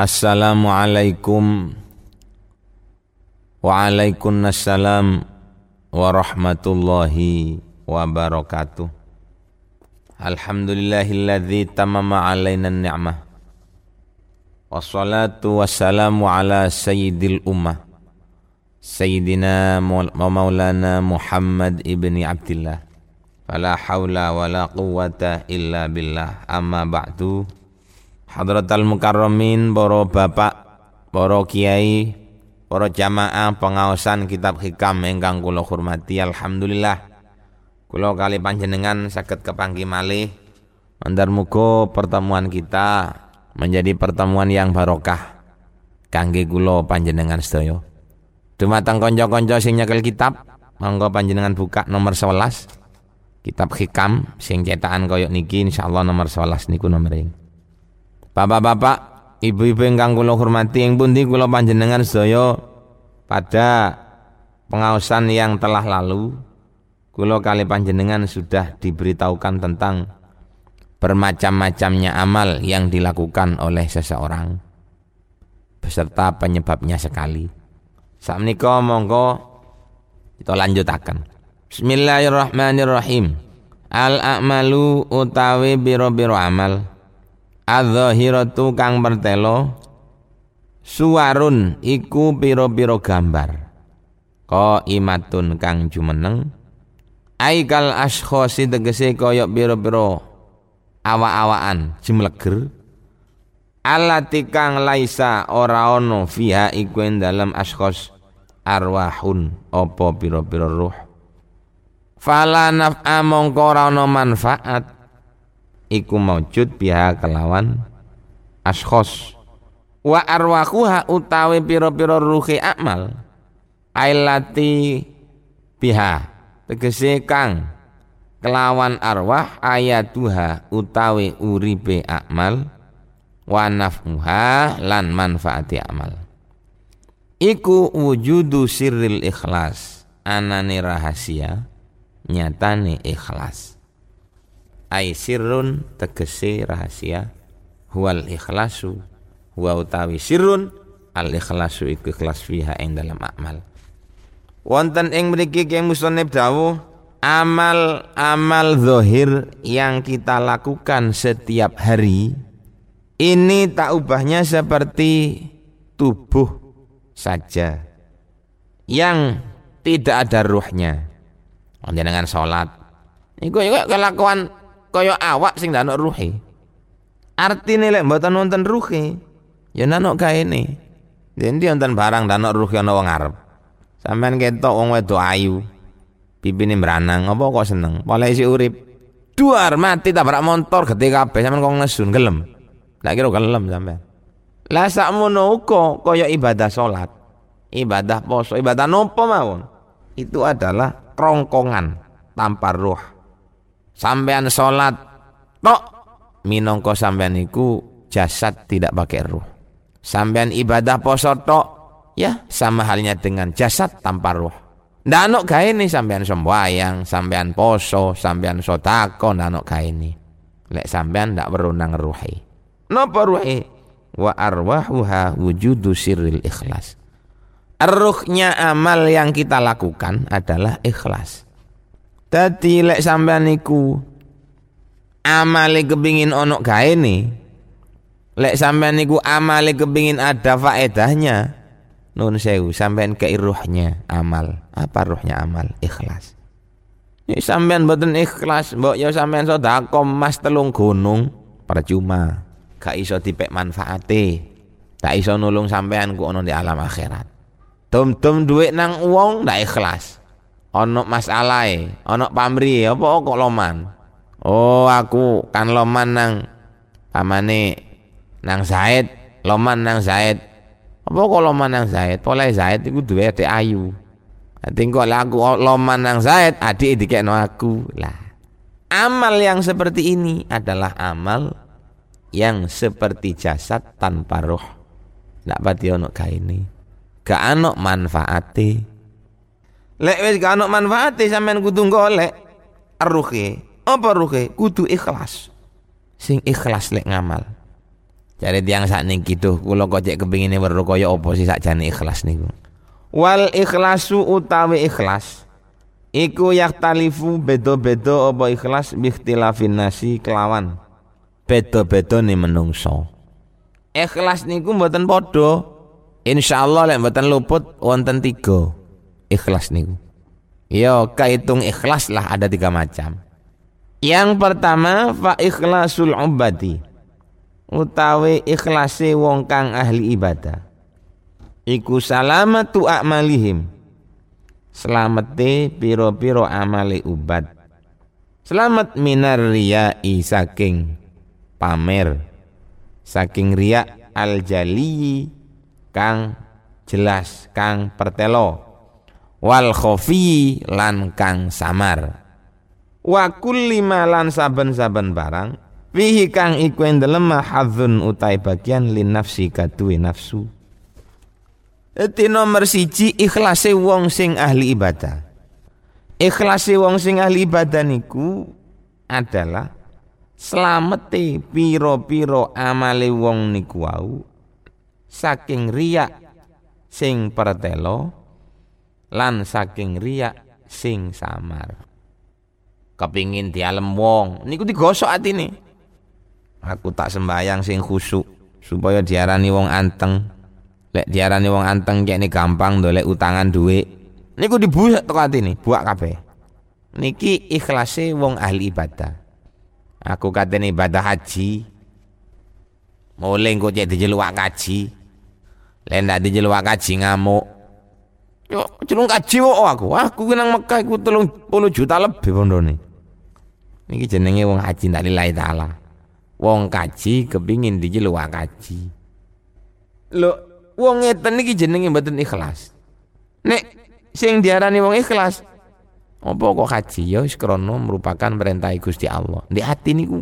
Assalamualaikum Waalaikumsalam warahmatullahi wabarakatuh. Alhamdulillahilladzi tamama alaina ni'mah. Wassalatu wassalamu ala sayyidil ummah. Sayyidina maulana Muhammad ibni Abdillah. Fala hawla wala quwata illa billah. Amma ba'du Hadratal mukarramin Para bapak Para kiai Para jamaah pengawasan kitab hikam ingkang kula hormati alhamdulillah. Kula kali panjenengan saged kepanggih malih. Mandar muga pertemuan kita menjadi pertemuan yang barokah kangge kula panjenengan sedaya. Dumateng kanca-kanca sing nyekel kitab, monggo panjenengan buka nomor 11. Kitab hikam sing cetakan kaya niki insyaallah nomor 11 niku nomere. Bapak-bapak Ibu-ibu ingkang kula hormati ing pundi kula panjenengan sedaya pada pengawasan yang telah lalu kula kali panjenengan sudah diberitahukan tentang bermacam-macamnya amal yang dilakukan oleh seseorang beserta penyebabnya sekali. Saat menika monggo kita lanjutakan. Bismillahirrahmanirrahim. Al a'malu utawi biro-biro amal adzahiratu kang pertelo suwarun iku piro-piro gambar. Ko imatun kang jumeneng. Aikal ashkhosi tegese koyok piro-piro awa-awaan jemleger alati kang laisa ora ono fiha iku dalam ashkhos arwahun opo piro-piro ruh. Fala naf'a mongko ora manfaat iku maujud biha kelawan ashkhos wa arwahuha utawi piro-piro ruhi amal ailati biha tegese kang kelawan arwah ayatuha utawi uripe amal wa nafmuha lan manfaati amal iku wujudu sirril ikhlas anane rahasia nyatane ikhlas ai sirrun tegese rahasia huwal ikhlasu huwa utawi sirrun al ikhlasu iku ikhlas fiha ing dalam amal wonten ing mriki Ki musannif dawuh amal-amal zahir yang kita lakukan setiap hari ini tak ubahnya seperti tubuh saja yang tidak ada ruhnya. Dengan sholat, itu kelakuan kaya awak sing ndak ruhe. Artine lek mboten wonten ruhe, ya nanok kaene. Dendi wonten barang ndak ruhe ana wong arep. Sampeyan ketok wong wedok ayu. Pipine meranang, apa kok seneng? Pola isi urip. Duar mati tabrak motor gede kabeh sampean kok nesun gelem. Ndak kira gelem sampean. Lah sakmono uga kaya ibadah salat. Ibadah poso, ibadah nopo mawon. Itu adalah kerongkongan tanpa ruh sampean sholat tok. Minongko sampean iku jasad tidak pakai ruh. Sampean ibadah poso tok ya sama halnya dengan jasad tanpa ruh. Ndak ono ini sampean sembahyang sampean poso sampean sotako ndak ono ini lek sampean ndak berunang ruhi napa ruhi wa arwahuha wujudu sirril ikhlas. Ruhnya amal yang kita lakukan adalah ikhlas. Dadi lek sampean niku amale kepingin ono gaene. Lek sampean niku amale kepingin ada faedahnya. Nun sewu sampean ke ruhnya amal. Apa ruhnya amal? Ikhlas. Ini sampean boten ikhlas, mbok ya sampean sedekah mas telung gunung percuma. Gak iso dipek manfaate. Tak iso nulung sampean ku ono di alam akhirat. Dom-dom duit nang uang ndak ikhlas ono masalahe, ono pamri apa kok loman? Oh, aku kan loman nang pamane nang Zaid, loman nang Zaid. Apa kok loman nang Zaid? Pola Zaid iku duwe adik ayu. Nanti kok lagu loman nang Zaid, adik dikekno aku. Lah. Amal yang seperti ini adalah amal yang seperti jasad tanpa roh. Ndak pati ono kaini. Gak ono manfaate Lek wis gak ono manfaate sampean kudu golek ruhe. Apa ruhe? Kudu ikhlas. Sing ikhlas lek ngamal. Cari tiang sak niki tuh kula kok cek kepingine weruh kaya apa sih sakjane ikhlas niku. Wal ikhlasu utawi ikhlas iku yaktalifu beda-beda apa ikhlas bikhtilafin nasi kelawan beda-beda nih menungso. Ikhlas niku mboten padha. Insyaallah lek mboten luput wonten tiga ikhlas niku. Yo kaitung ikhlas lah ada tiga macam. Yang pertama fa ikhlasul ubadi utawi ikhlase wong kang ahli ibadah. Iku salamatu a'malihim. Selamete piro-piro amale ubat. Selamat minar riyai saking pamer. Saking riya al jali kang jelas kang pertelo wal khofi lan kang samar wa kulli lan saben-saben barang Fihi kang iku endelem hadzun utai bagian lin nafsi kaduwe nafsu. Dadi nomor siji ikhlase wong sing ahli ibadah. Ikhlase wong sing ahli ibadah niku adalah slamete piro-piro amale wong niku wau saking riak sing pertelo lan saking riak sing samar. Kepingin dialem wong niku digosok atine. Aku tak sembayang sing khusuk supaya diarani wong anteng. Lek diarani wong anteng ini gampang dolek utangan duit. Niku dibuat teko atine, buak kabeh. Niki ikhlase wong ahli ibadah. Aku katene ibadah haji. Mulai engko cek dijeluak kaji. Lek ndak dijeluak kaji ngamuk. Yo, celung kaji kok aku. Aku nang Mekah iku 30 juta lebih pondone. Niki jenenge wong haji ndak lillahi taala. Wong kaji kepingin dijeluak kaji lo wong ngeten iki jenenge mboten ikhlas. Nek sing diarani wong ikhlas apa kok kaji ya wis krana merupakan perintah Gusti Allah. Di hati niku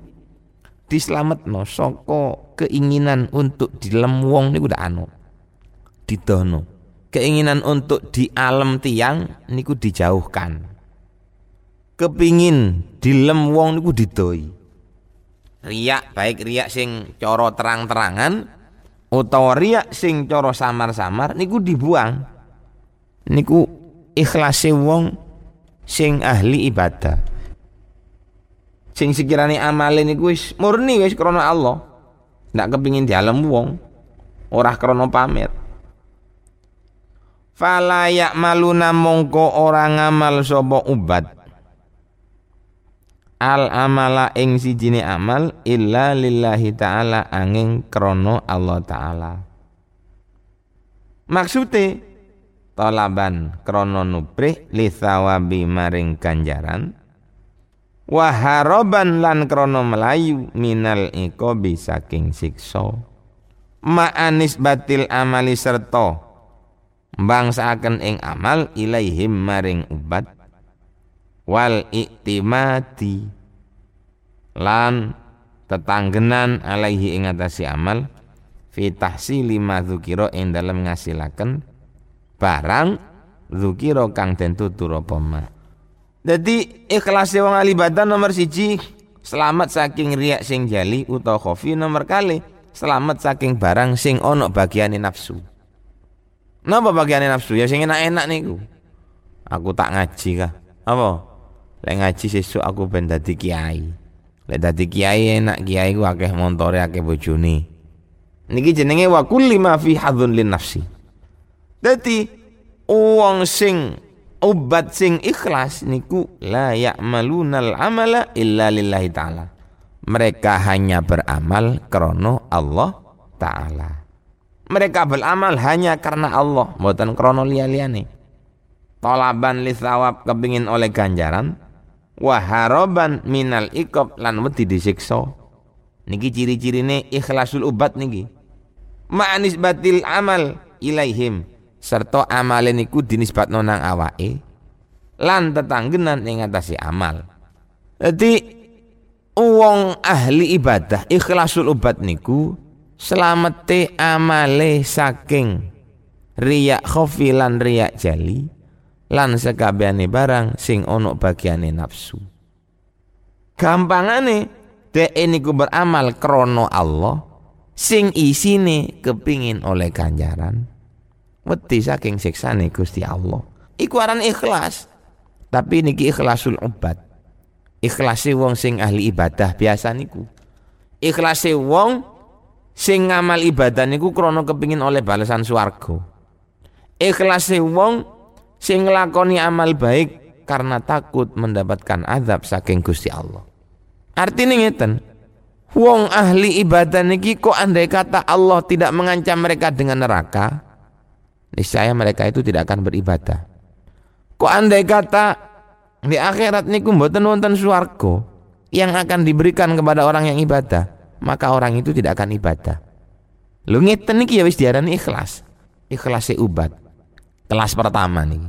dislametno saka keinginan untuk dilem wong niku dak anu didono keinginan untuk di alam tiang niku dijauhkan. Kepingin dilem wong niku didoi. Riak baik riak sing coro terang-terangan utawa riak sing coro samar-samar niku dibuang. Niku ikhlase wong sing ahli ibadah. Sing sekirane amale niku wis murni wis krana Allah. Ndak kepingin di alam wong ora krana pamer fala maluna mongko ora ngamal sapa ubat. Al amala ing sijine amal illa lillahi taala angin krono Allah taala. Maksude tolaban krono nubrih li thawabi maring ganjaran waharoban lan krono melayu minal ikobi saking sikso ma'anis batil amali serto bangsaaken ing amal ilaihim maring ubat. Wal iktimati lan tetanggenan alaihi ing atasi amal. Fi tahsili ma dzukira ing dalem ngasilaken barang dzukira kang den tutur apa ma. Dadi ikhlas wong ahli ibadah nomor siji selamat saking riak sing jali utawa khofi nomor kali selamat saking barang sing ono bagiane nafsu Napa bagiane nafsu? Ya sing enak-enak niku. Aku tak ngaji kah? Apa? Lek ngaji sesuk aku ben dadi kiai. Lek dadi kiai enak kiai ku akeh montore akeh bojone. Niki jenenge wa kulli ma fi hadzun lin nafsi. Dadi wong sing obat sing ikhlas niku la ya'malunal amala illa lillahi taala. Mereka hanya beramal krono Allah taala. Mereka beramal hanya karena Allah, bukan krono liya-liyane. Tolaban li thawab kepingin oleh ganjaran, waharoban minal ikob lan wedi disiksa. Niki ciri-cirine ikhlasul ubat niki. Ma'anis batil amal ilaihim serta amale niku dinisbatno nang awake lan tetanggenan ing atase amal. Jadi wong ahli ibadah ikhlasul ubat niku selamete amale saking riyak khofi lan riyak jali lan sekabehane barang sing ono bagiane nafsu. Gampangane dhek niku beramal krono Allah sing isine kepingin oleh ganjaran. Wedi saking siksane Gusti Allah. Iku aran ikhlas tapi niki ikhlasul ubad ikhlase wong sing ahli ibadah biasa niku. Ikhlase wong sing ngamal ibadah niku krana kepingin oleh balasan swarga. Ikhlase wong sing nglakoni amal baik karena takut mendapatkan azab saking Gusti Allah. Artinya ngeten Wong ahli ibadah niki kok andai kata Allah tidak mengancam mereka dengan neraka, niscaya mereka itu tidak akan beribadah. Kok andai kata di akhirat niku mboten wonten swarga yang akan diberikan kepada orang yang ibadah, maka orang itu tidak akan ibadah. Lu ngeten niki ya wis diarani ikhlas. Ikhlas ubat. Kelas pertama nih.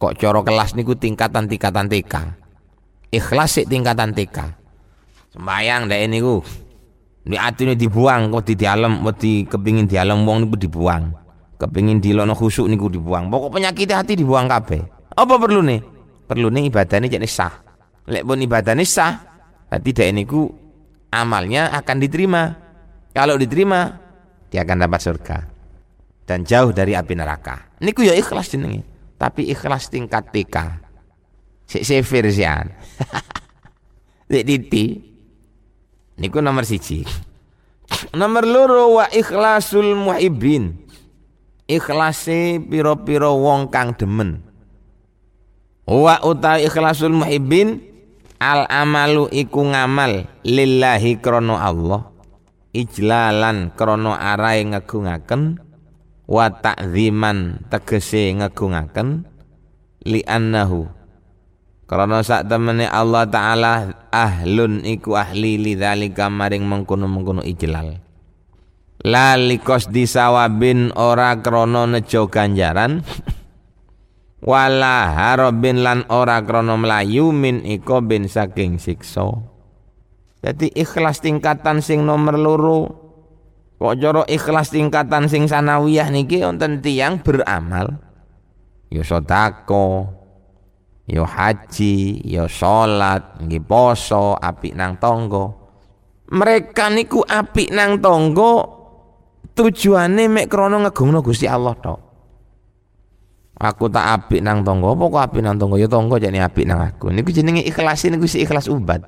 Kok coro kelas niku tingkatan-tingkatan TK. Ikhlas tingkatan TK sembayang dek ini ku di ini dibuang kok di dalam di kepingin di dalam wong niku dibuang kepingin di lono khusuk niku dibuang pokok penyakit hati dibuang kabeh apa perlu nih perlu nih ibadah ini jadi sah lek ibadah ini sah dek ini ku amalnya akan diterima. Kalau diterima dia akan dapat surga. Dan jauh dari api neraka. Niku ya ikhlas jenenge. Tapi ikhlas tingkat TK si sefir sian. Titi. Niku nomor siji. Nomor loro wa ikhlasul muhibbin. Ikhlase piro-piro wong kang demen. Wa utai ikhlasul muhibbin al amalu iku ngamal lillahi krono Allah. Ijlalan krono arai ngegungaken wa ta'ziman tegese ngegungaken li annahu karena sak temene Allah taala ahlun iku ahli lidzalika maring mengkono-mengkono ijlal. La likos disawabin ora krono nejo ganjaran wala harobin lan ora krono melayu min iko bin saking sikso. Jadi ikhlas tingkatan sing nomor loro kok joro ikhlas tingkatan sing sanawiyah niki wonten tiyang beramal ya sedekah yo haji, yo salat, nggih poso, apik nang tonggo. Mereka niku apik nang tonggo tujuane mek krana ngegungno Gusti Allah tok. Aku tak apik nang tonggo, apa kok apik nang tonggo? Ya tonggo jane apik nang aku. Niku jenenge ikhlas niku si ikhlas ubat.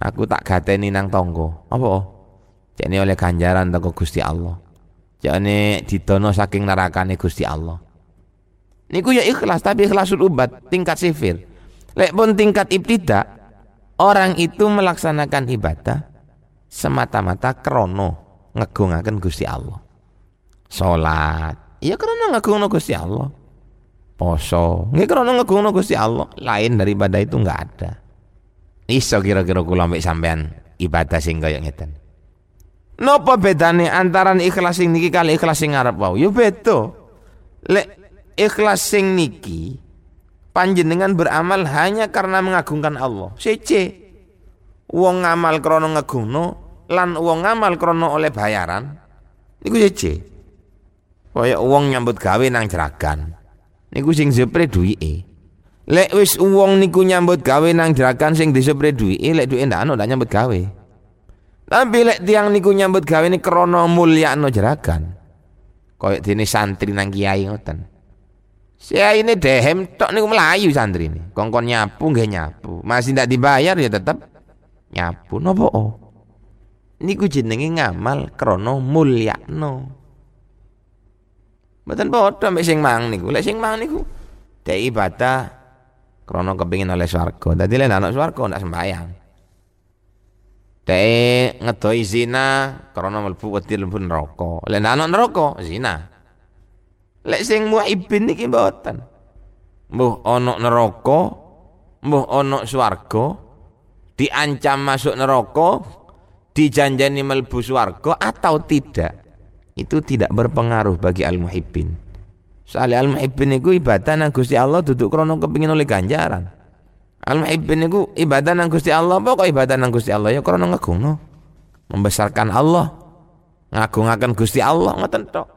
Aku tak gateni nang tonggo. Apa? Jane oleh ganjaran teko Gusti Allah. Jane didono saking nerakane Gusti Allah. Niku ya ikhlas tapi ikhlasul ubat tingkat sifir. Lek pun tingkat ibtida orang itu melaksanakan ibadah semata-mata krono ngegungaken Gusti Allah. Salat, ya krono ngegungno Gusti Allah. Poso, nggih krono ngegungno Gusti Allah. Lain daripada itu enggak ada. Iso kira-kira kula sampean ibadah sing kaya ngeten. Napa bedane antara ikhlas sing niki kali ikhlas sing ngarep wau? Ya beda. Lek ikhlas sing niki panjenengan beramal hanya karena mengagungkan Allah. Sece wong ngamal krono ngagungno lan wong ngamal krono oleh bayaran niku sece. Kaya wong nyambut gawe nang jeragan. Niku sing jepre duwike. Lek wis wong niku nyambut gawe nang jeragan sing disepre duwike, lek duwike ndak ono ndak nyambut gawe. Tapi lek tiang niku nyambut gawe ni krono mulyakno jeragan. Kaya dene santri nang kiai ngoten. Saya ini dehem tok niku melayu santri ini. Kongkon nyapu nggih nyapu. Masih tidak dibayar ya tetap nyapu nopo. Niku jenenge ngamal krana mulyakno. Mboten padha mek sing mang niku. Lek sing mang niku dek ibadah krana kepingin oleh swarga. Dadi lek anak swarga ndak sembayang. Dek ngedoi zina krana mlebu wedi mlebu neraka. Lek anak neraka zina. Lek sing muibin niki mboten. Mbuh ana neraka, mbuh ana swarga, diancam masuk neraka, dijanjani melbu swarga atau tidak. Itu tidak berpengaruh bagi al-muhibbin. Soalnya al-muhibbin itu ibadah nang Gusti Allah duduk krono kepingin oleh ganjaran. Al-muhibbin itu ibadah nang Gusti Allah apa kok ibadah nang Gusti Allah ya krono ngagungno. Membesarkan Allah, ngagungaken Gusti Allah ngoten tok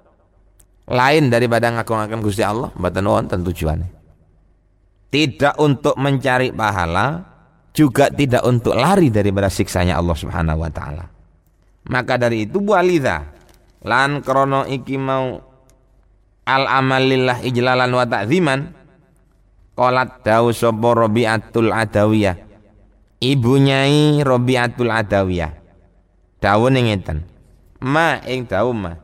lain daripada ngaku-ngaku Gusti Allah mboten wonten tujuannya tidak untuk mencari pahala juga tidak untuk lari daripada siksanya Allah Subhanahu wa taala Maka dari itu walidha lan krono iki mau al amalillah ijlalan wa ta'ziman Kolat dawu sapa Rabi'atul Adawiyah. Ibu nyai Rabi'atul Adawiyah. Dawu ning ngeten. Ma ing dawu ma.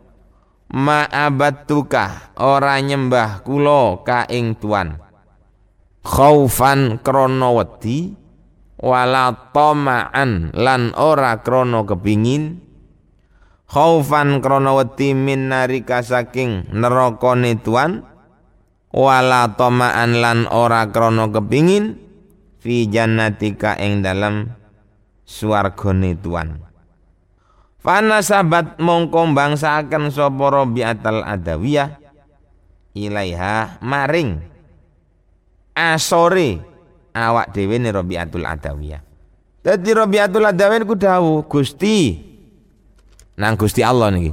Ma abatuka ora nyembah kula ka ing tuan. Khaufan krana wedi wala tama'an lan ora krana kepingin khaufan krana wedi min narika saking nerakane tuan wala toma'an lan ora krono kepingin fi jannatika ing dalam swargane tuan Fana sahabat mongko bangsaken sapa Rabi'atul Adawiyah ilaiha maring asore awak dhewe ne Adawiyah. Dadi Rabi'atul Adawiyah ku dawuh Gusti nang Gusti Allah niki.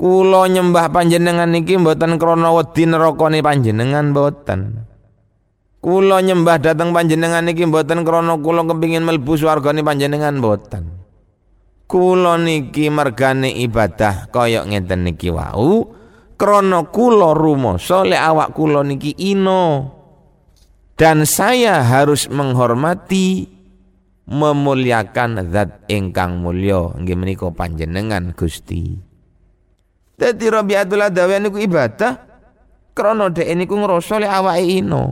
Kulo nyembah panjenengan niki mboten krana wedi nerakane panjenengan mboten. Kulo nyembah dateng panjenengan niki mboten krana kula kepingin mlebu swargane panjenengan mboten. Kulo niki mergane ibadah kaya ngeten niki wau krana kula rumasa lek awak kula niki ino. Dan saya harus menghormati memuliakan zat ingkang mulya nggih menika panjenengan Gusti. Dadi Rabiatul Adawi niku ibadah krana dhek niku ngrasa lek awake ino.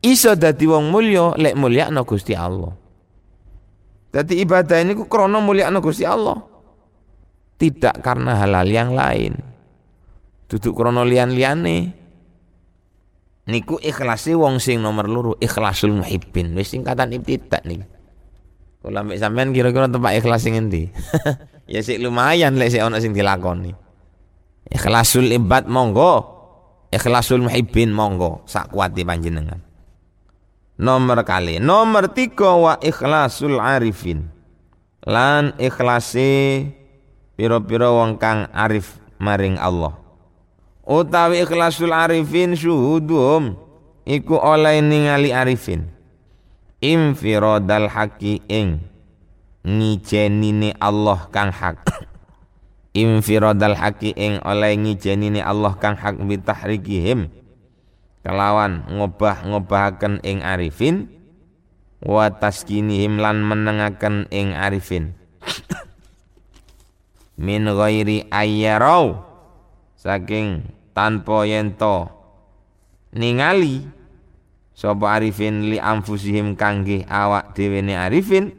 Iso dadi wong mulya lek mulyakno Gusti Allah. Dadi ibadah niku krana mulyakno Gusti Allah. Tidak karena halal yang lain. Duduk krana liyan-liyane. Niku ikhlasi wong sing nomor loro ikhlasul muhibbin. Wis singkatan ibtidak niki. Kula mek sampean kira-kira tempat ikhlas sing endi? ya sik lumayan lek sik ana sing dilakoni. Ikhlasul ibad monggo. Ikhlasul muhibbin monggo sak kuati panjenengan. Nomor kali, nomor tiga wa ikhlasul arifin. Lan ikhlasi piro-piro wong kang arif maring Allah. Utawi ikhlasul arifin syuhudum iku oleh ningali arifin. Infiradal haqi ing ngijenine Allah kang hak. Infiradal haqi ing oleh ngijenine Allah kang hak bitahrikihim kelawan ngobah-ngobahaken ing arifin wa taskinihim lan menengaken ing arifin. Min ghairi ayyarau saking tanpa yento ningali sapa arifin li anfusihim kangge awak dhewe arifin?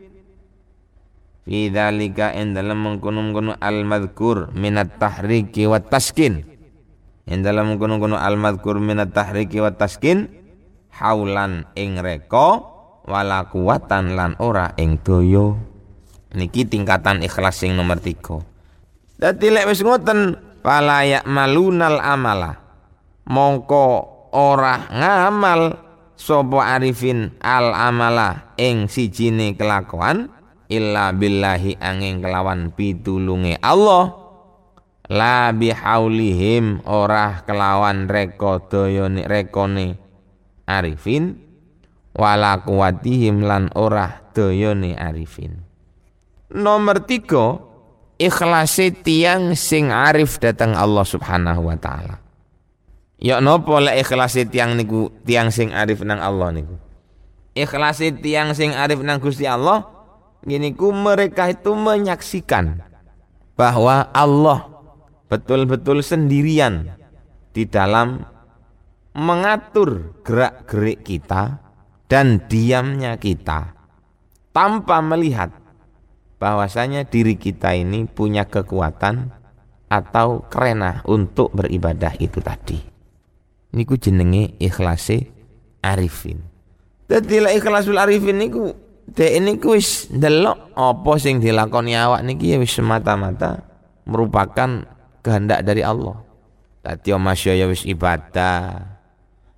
Fi dzalika in dalam mengkono-kono al madhkur minat tahriki wa taskin. In dalam mengkono-kono al madhkur minat tahriki wa taskin haulan ing reko wala kuwatan lan ora ing doyo niki tingkatan ikhlas sing nomor tiga. Dadi lek wis ngoten malunal amala. Mongko ora ngamal sapa arifin al amala ing sijine kelakuan? Illa billahi angin kelawan pitulunge Allah. La bihaulihim ora kelawan reko doyone rekone arifin. Wala kuwatihim lan ora doyone arifin. Nomor tiga ikhlasi tiang sing arif datang Allah subhanahu wa ta'ala ya nopo lek ikhlasi tiang niku tiang sing arif nang Allah niku ikhlasi tiang sing arif nang Gusti Allah Gini ku mereka itu menyaksikan bahwa Allah betul-betul sendirian di dalam mengatur gerak-gerik kita dan diamnya kita tanpa melihat bahwasanya diri kita ini punya kekuatan atau kerena untuk beribadah itu tadi. Niku jenenge ikhlase arifin. Dadi ikhlasul arifin niku dek ini wis delok apa sing dilakoni awak niki ya wis semata-mata merupakan kehendak dari Allah. Dadi masya ya wis ibadah.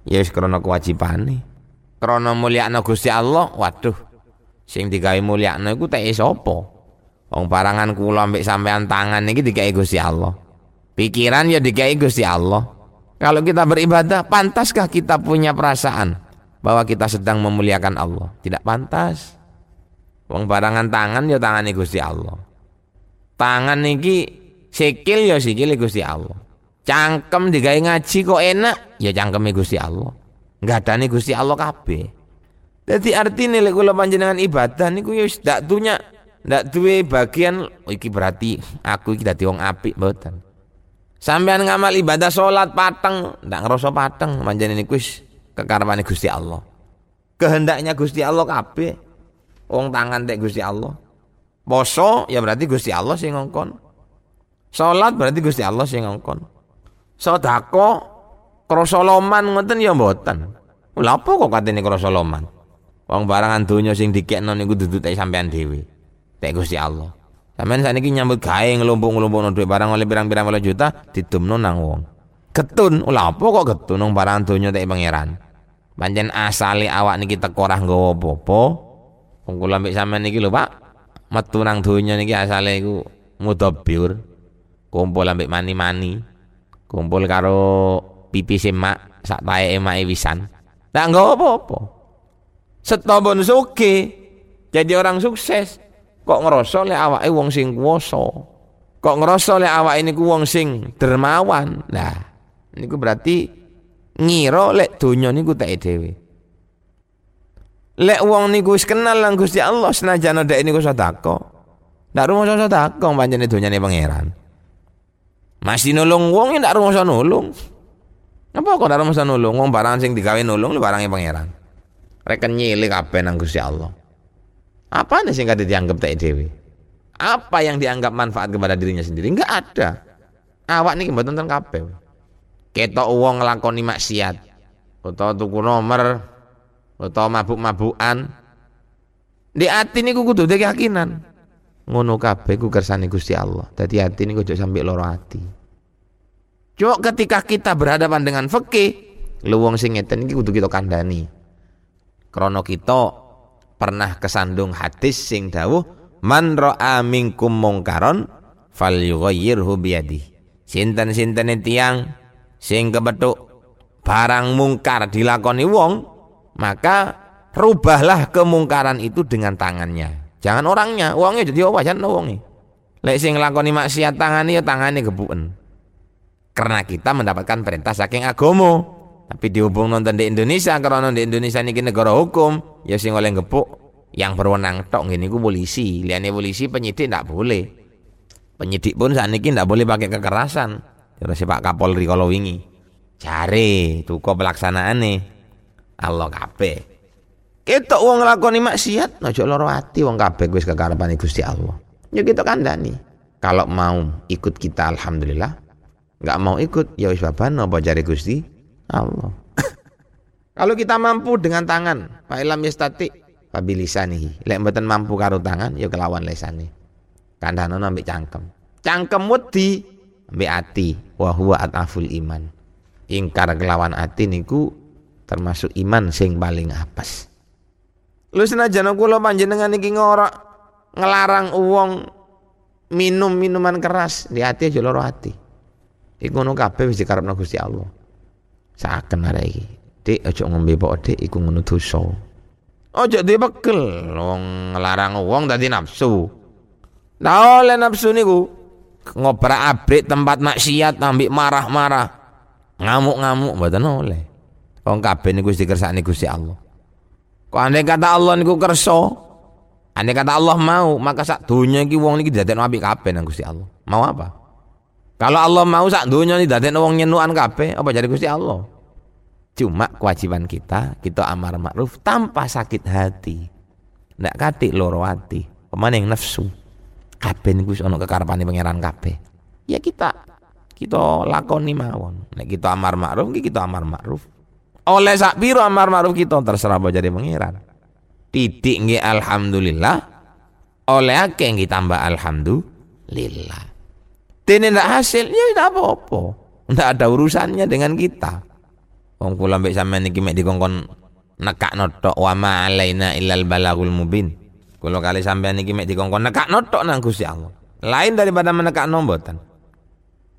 Ya wis krana kewajibane. Krana mulyakno Gusti Allah, waduh. Sing digawe mulyakno iku teke sapa? Wong parangan kula ambek sampean tangan niki digawe Gusti Allah. Pikiran ya digawe Gusti Allah. Kalau kita beribadah, pantaskah kita punya perasaan bahwa kita sedang memuliakan Allah? Tidak pantas. Wong barangan tangan ya tangane Gusti Allah. Tangan niki sikil ya sikil Gusti Allah. Cangkem digawe ngaji kok enak, ya cangkeme Gusti Allah. Ngadani Gusti Allah kabeh. Jadi artinya lek kula panjenengan ibadah niku ya wis dak dunya ndak duwe bagian oh, iki berarti aku iki dadi wong apik mboten. Sampean ngamal ibadah salat pateng, ndak ngerasa pateng panjenengan niku wis kekarepane Gusti Allah. Kehendaknya Gusti Allah kabeh. Wong tangan tek Gusti Allah. Poso ya berarti Gusti Allah sing ngongkon. Salat berarti Gusti Allah sing ngongkon. Sedekah krasa loman ngoten ya mboten. Lha apa kok katene krasa loman? Wong barangan donya sing dikekno niku dudu tek sampean dhewe. Tek Gusti Allah. Sampeyan saniki nyambut gawe ngelumpuk-ngelumpukno dhuwit barang oleh pirang-pirang puluh juta didumno nang wong. Ketun, lha apa kok ketun wong barangan donya tek pangeran. Pancen asale awak niki teko ora nggawa apa-apa. Wong kula mbek sampean niki lho, Pak. Metu nang donya niki asale iku mudabbir kumpul ambek mani-mani. Kumpul karo pipi semak sak tae emake wisan. Tak nggo apa-apa. Setobon suke jadi orang sukses kok ngerasa lek awake wong sing kuwasa kok ngerasa lek awake niku wong sing dermawan nah niku berarti ngira lek donya niku tak dhewe Lek wong niku wis kenal lang Gusti Allah senajan ndek niku sedekah. Ndak rumangsa sedekah pancene donyane pangeran. Masih nulung wong ndak rumangsa nulung. Apa kok ndak rumangsa nulung wong barang sing digawe nulung barangnya pangeran. Reken nyilih kabeh nang Gusti Allah. Apa nih sing kadhe dianggap tak dhewe? Apa yang dianggap manfaat kepada dirinya sendiri? Enggak ada. Awak niki mboten ten kabeh. Ketok wong nglakoni maksiat utawa tuku nomor atau mabuk-mabukan di hati niku kudu keyakinan ngono kabeh ku kersane Gusti Allah dadi hati niku aja sampai loro hati Cuma ketika kita berhadapan dengan fikih lu wong sing ngeten iki kudu kita kandhani krana kita pernah kesandung hadis sing dawuh man ra'a minkum mungkaron falyughayyirhu biyadi sinten-sinten tiang sing kebethuk barang mungkar dilakoni wong maka rubahlah kemungkaran itu dengan tangannya. Jangan orangnya, uangnya jadi apa jangan uangnya. Lek sing nglakoni maksiat tangane ya tangane gebuken. Karena kita mendapatkan perintah saking agomo. Tapi dihubung nonton di Indonesia karena di Indonesia ini negara hukum, ya sing oleh gepuk yang berwenang tok ngene ku polisi. Liane polisi penyidik ndak boleh. Penyidik pun saat ini ndak boleh pakai kekerasan. Terus si Pak Kapolri kalau wingi. Cari tuko pelaksanaan nih Allah kabeh. Kita uang nglakoni maksiat aja lara ati wong kabeh wis kekarepane Gusti Allah. Ya kita kandhani. Kalau mau ikut kita alhamdulillah. Enggak mau ikut ya wis baban apa jare Gusti Allah. Kalau kita mampu dengan tangan, fa ilam yastati fabilisanihi. Lek mboten mampu karo tangan ya kelawan lesane. Kandhanono ambek cangkem. Cangkem wedi ambek ati wa huwa ataful iman. Ingkar kelawan ati niku termasuk iman sing paling apes lu senajan kula panjenengan iki ngorak ngelarang uang minum minuman keras di hati aja loro hati iku ngono kabeh wis dikarepno Allah saken arek iki dik aja ngombe pok dik iku ngono dosa aja dibekel wong ngelarang uang tadi nafsu nah oleh nafsu niku ngobrak abrik tempat maksiat ambek marah-marah ngamuk-ngamuk mboten oleh Wong kabeh niku wis dikersakne Gusti Allah. Kok andai kata Allah niku kersa, andai kata Allah mau, maka sak donya iki wong niki dadekno apik kabeh nang Gusti Allah. Mau apa? Kalau Allah mau sak donya iki dadekno wong nyenukan kabeh, apa jadi Gusti Allah? Cuma kewajiban kita, kita amar ma'ruf tanpa sakit hati. Ndak katik loro hati, pemaning nafsu. Kabeh niku ono kekarepane pangeran kabeh. Ya kita kita lakoni mawon. Nek kita amar ma'ruf, kita amar ma'ruf oleh sak piro amar ma'ruf kita terserah apa jadi pengiran titik nggih alhamdulillah oleh akeh nggih tambah alhamdulillah Tini ndak hasil ya tidak apa-apa. Ndak ada urusannya dengan kita. Wong kula mbek sampean iki mek dikongkon nekak notok wa ma alaina illal balagul mubin. Kula kali sampean iki mek dikongkon nekak notok nang Gusti Allah. Lain daripada menekak nombotan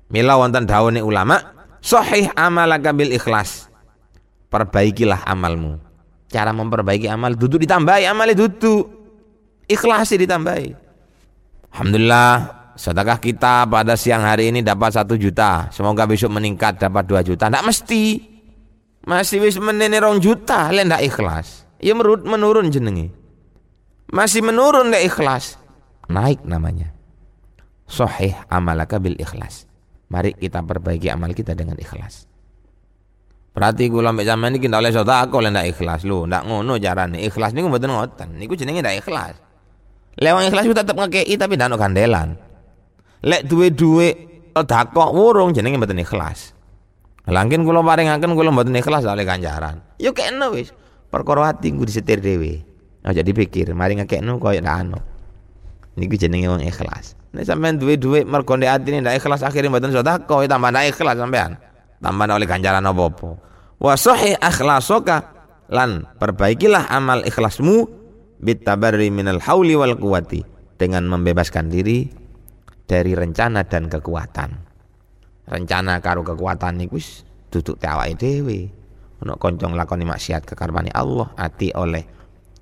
mila wonten dawuhe ulama sahih amalaka bil ikhlas. Perbaikilah amalmu. Cara memperbaiki amal duduk ditambahi amalnya duduk. Ikhlasi ditambahi. Alhamdulillah sedekah kita pada siang hari ini dapat satu juta, semoga besok meningkat dapat dua juta. Tidak mesti. Masih wis menene rong juta, le ndak ikhlas. Ya menurun, menurun jenengi. Masih menurun ndak ikhlas. Naik namanya. Sahih amalaka bil ikhlas. Mari kita perbaiki amal kita dengan ikhlas. Berarti kula mbek sampean iki ndak oleh sedekah oleh ndak ikhlas lho, ndak ngono carane. Ikhlas niku mboten ngoten. Niku jenenge ndak ikhlas. Lewang ikhlas tetep ngekei tapi ndak ono gandelan. Lek duwe-duwe sedekah wurung jenenge mboten ikhlas. Langkin kula paringaken kula mboten ikhlas oleh ganjaran. Yo kene wis. Perkara ati ku disetir dhewe. Aja dipikir, mari ngekekno koyo ndak anu. Niku jenenge wong ikhlas. Nek sampean duwe dhuwit mergo ndek atine ndak ikhlas akhire mboten sedekah tambah ndak ikhlas sampean. Tambah oleh ganjaran apa-apa. Wa sahih akhlasoka lan perbaikilah amal ikhlasmu bitabarri minal hauli wal quwati dengan membebaskan diri dari rencana dan kekuatan. Rencana karo kekuatan niku wis duduk te awake dhewe. Ana kanca nglakoni maksiat kekarepane Allah ati oleh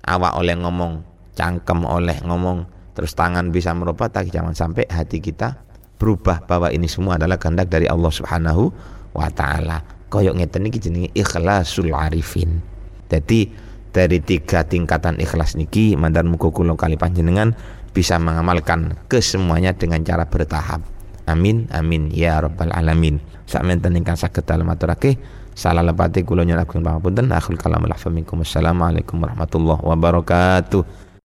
awak oleh ngomong cangkem oleh ngomong terus tangan bisa merubah tapi jangan sampai hati kita berubah. Bahwa ini semua adalah kehendak dari Allah Subhanahu wa taala. Koyok ngeten iki jenenge ikhlasul arifin. Jadi dari tiga tingkatan ikhlas niki mandan muga kula kali panjenengan bisa mengamalkan kesemuanya dengan cara bertahap Amin amin ya rabbal alamin. Sakmenten ingkang saged dalem aturake salah lepati kula nyuwun pangapunten akhul kalam minkum. Assalamualaikum warahmatullahi wabarakatuh.